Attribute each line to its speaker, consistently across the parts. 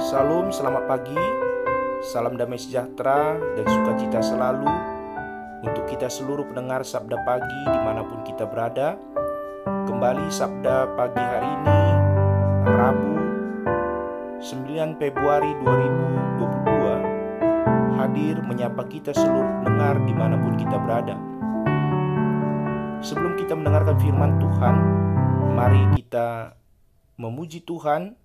Speaker 1: Salam, selamat pagi, salam damai sejahtera dan sukacita selalu untuk kita seluruh pendengar Sabda Pagi di mana pun kita berada. Kembali Sabda Pagi hari ini, Rabu 9 Februari 2022, hadir menyapa kita seluruh pendengar di mana pun kita berada. Sebelum kita mendengarkan firman Tuhan, mari kita memuji Tuhan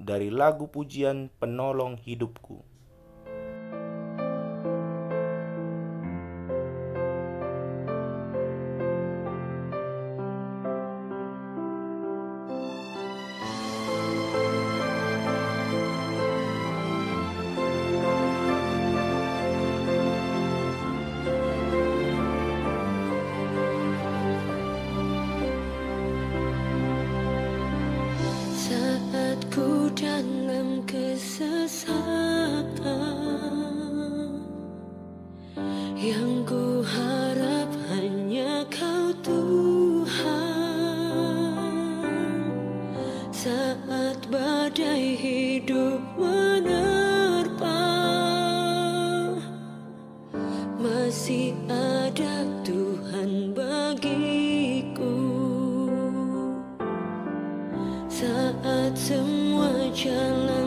Speaker 1: dari lagu pujian penolong hidupku.
Speaker 2: Semua jalan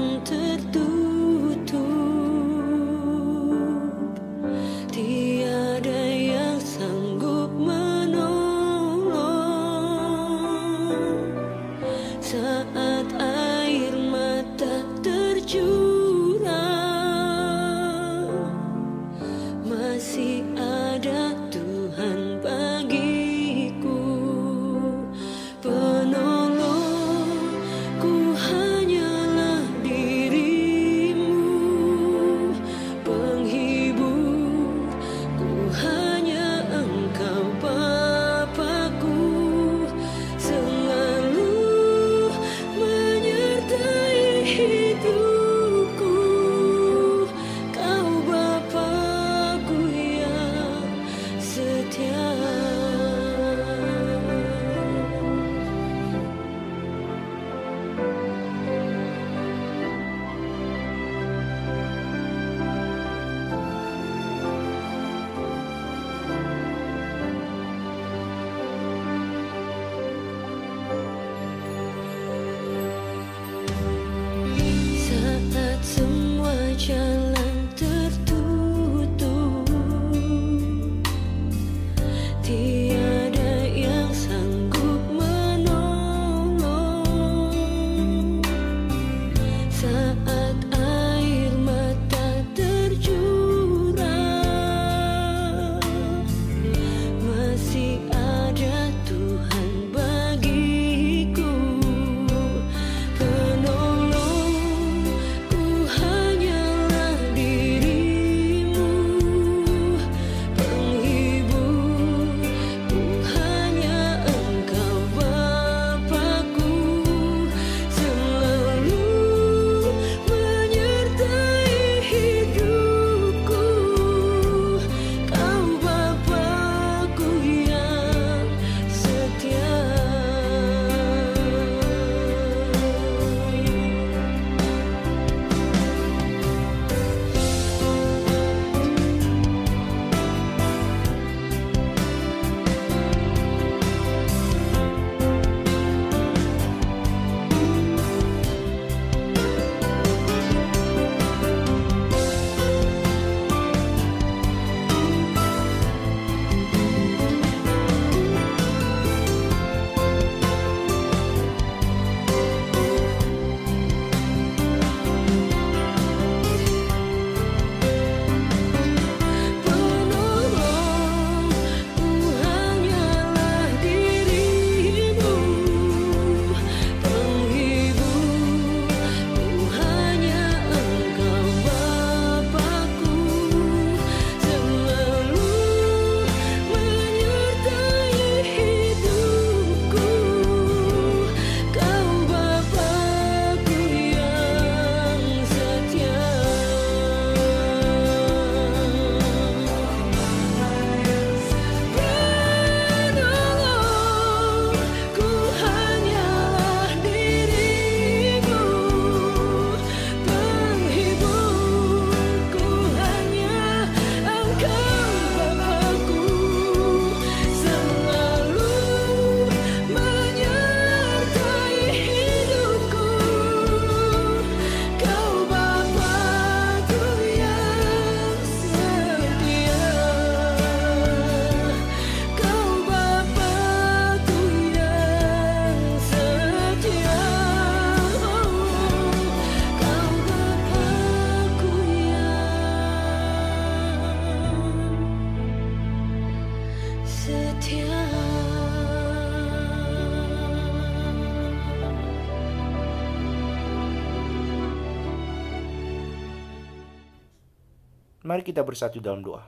Speaker 1: Mari kita bersatu dalam doa.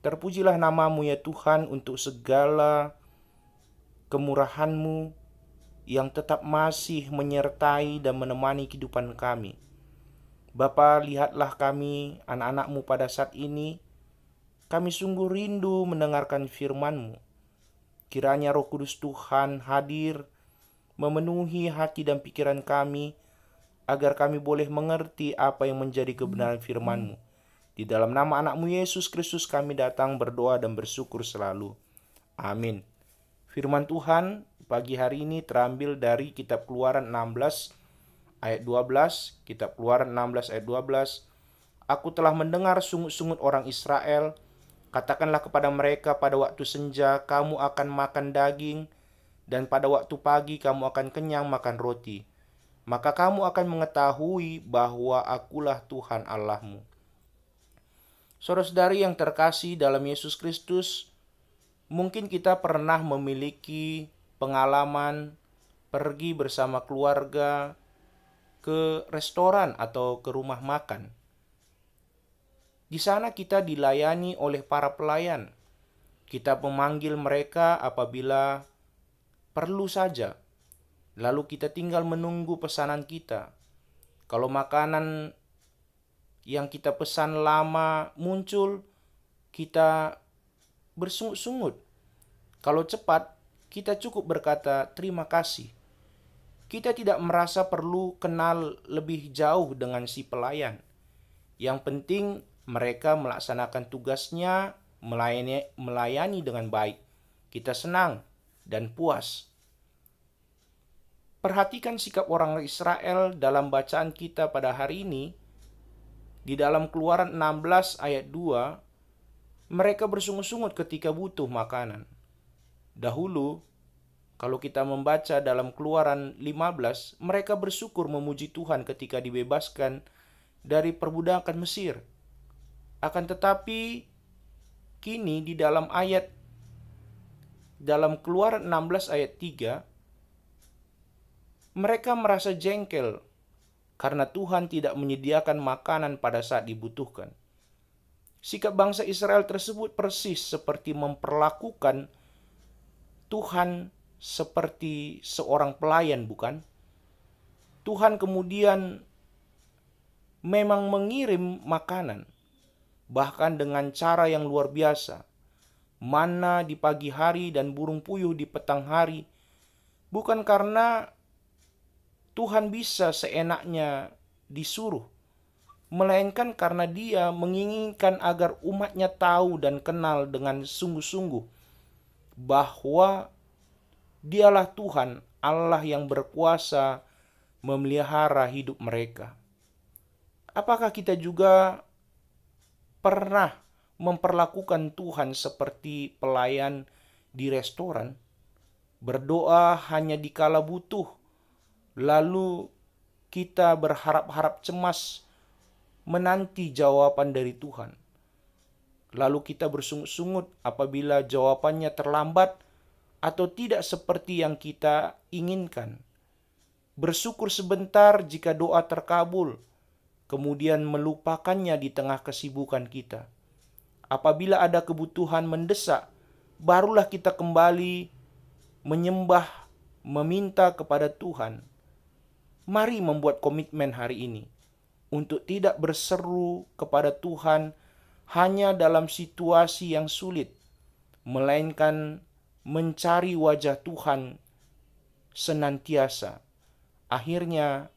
Speaker 1: Terpujilah namamu ya Tuhan untuk segala kemurahanmu yang tetap masih menyertai dan menemani kehidupan kami. Bapa, lihatlah kami, anak-anakmu pada saat ini. Kami sungguh rindu mendengarkan firman-Mu. Kiranya roh kudus Tuhan hadir, memenuhi hati dan pikiran kami, agar kami boleh mengerti apa yang menjadi kebenaran firman-Mu. Di dalam nama anakmu Yesus Kristus kami datang berdoa dan bersyukur selalu. Amin. Firman Tuhan pagi hari ini terambil dari kitab keluaran 16 ayat 12, kitab keluaran 16 ayat 12. Aku telah mendengar sungut-sungut orang Israel, katakanlah kepada mereka pada waktu senja kamu akan makan daging, dan pada waktu pagi kamu akan kenyang makan roti. Maka kamu akan mengetahui bahwa akulah Tuhan Allahmu. Saudara-saudari yang terkasih dalam Yesus Kristus, mungkin kita pernah memiliki pengalaman pergi bersama keluarga ke restoran atau ke rumah makan. Di sana kita dilayani oleh para pelayan. Kita memanggil mereka apabila perlu saja. Lalu kita tinggal menunggu pesanan kita. Kalau makanan yang kita pesan lama muncul, kita bersungut-sungut. Kalau cepat, kita cukup berkata terima kasih. Kita tidak merasa perlu kenal lebih jauh dengan si pelayan. Yang penting mereka melaksanakan tugasnya melayani, melayani dengan baik. Kita senang dan puas. Perhatikan sikap orang Israel dalam bacaan kita pada hari ini di dalam Keluaran 16 ayat 2, mereka bersungut-sungut ketika butuh makanan. Dahulu, kalau kita membaca dalam Keluaran 15, mereka bersyukur memuji Tuhan ketika dibebaskan dari perbudakan Mesir. Akan tetapi, kini di dalam ayat dalam Keluaran 16 ayat 3, mereka merasa jengkel karena Tuhan tidak menyediakan makanan pada saat dibutuhkan. Sikap bangsa Israel tersebut persis seperti memperlakukan Tuhan seperti seorang pelayan, bukan? Tuhan kemudian memang mengirim makanan, bahkan dengan cara yang luar biasa. Mana di pagi hari dan burung puyuh di petang hari, bukan karena Tuhan bisa seenaknya disuruh, melainkan karena Dia menginginkan agar umatnya tahu dan kenal dengan sungguh-sungguh bahwa Dialah Tuhan, Allah yang berkuasa memelihara hidup mereka. Apakah kita juga pernah memperlakukan Tuhan seperti pelayan di restoran? Berdoa hanya dikala butuh, Lalu kita berharap-harap cemas menanti jawaban dari Tuhan. Lalu kita bersungut-sungut apabila jawabannya terlambat atau tidak seperti yang kita inginkan. Bersyukur sebentar jika doa terkabul, kemudian melupakannya di tengah kesibukan kita. Apabila ada kebutuhan mendesak, barulah kita kembali menyembah, meminta kepada Tuhan Mari membuat komitmen hari ini untuk tidak berseru kepada Tuhan hanya dalam situasi yang sulit, melainkan mencari wajah Tuhan senantiasa. Akhirnya,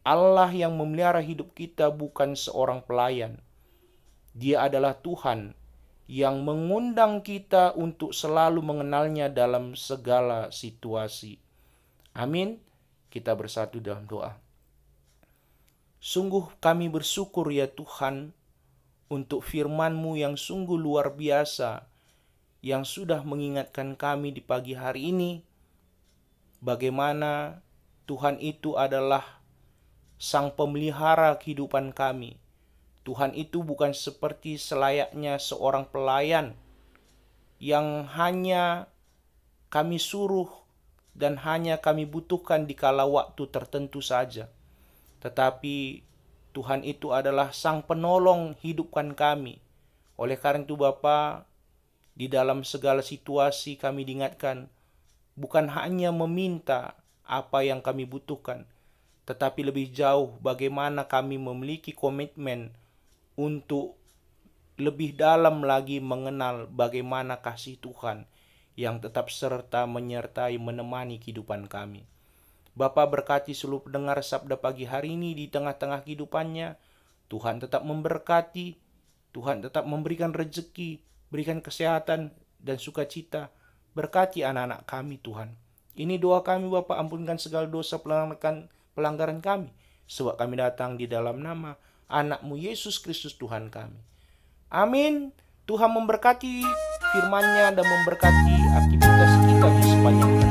Speaker 1: Allah yang memelihara hidup kita bukan seorang pelayan. Dia adalah Tuhan yang mengundang kita untuk selalu mengenalnya dalam segala situasi. Amin. Kita bersatu dalam doa. Sungguh kami bersyukur ya Tuhan untuk firman-Mu yang sungguh luar biasa yang sudah mengingatkan kami di pagi hari ini bagaimana Tuhan itu adalah sang pemelihara kehidupan kami. Tuhan itu bukan seperti selayaknya seorang pelayan yang hanya kami suruh dan hanya kami butuhkan di kala waktu tertentu saja. Tetapi Tuhan itu adalah sang penolong hidupkan kami. Oleh karena itu Bapa, di dalam segala situasi kami diingatkan bukan hanya meminta apa yang kami butuhkan, tetapi lebih jauh bagaimana kami memiliki komitmen untuk lebih dalam lagi mengenal bagaimana kasih Tuhan yang tetap serta menyertai menemani kehidupan kami. Bapa berkati seluruh pendengar sabda pagi hari ini di tengah-tengah kehidupannya. Tuhan tetap memberkati, Tuhan tetap memberikan rezeki, berikan kesehatan dan sukacita. Berkati anak-anak kami Tuhan. Ini doa kami Bapa ampunkan segala dosa pelanggaran, pelanggaran kami. Sebab kami datang di dalam nama anakmu Yesus Kristus Tuhan kami. Amin. Tuhan memberkati firman-Nya dan memberkati aktivitas kita di sepanjang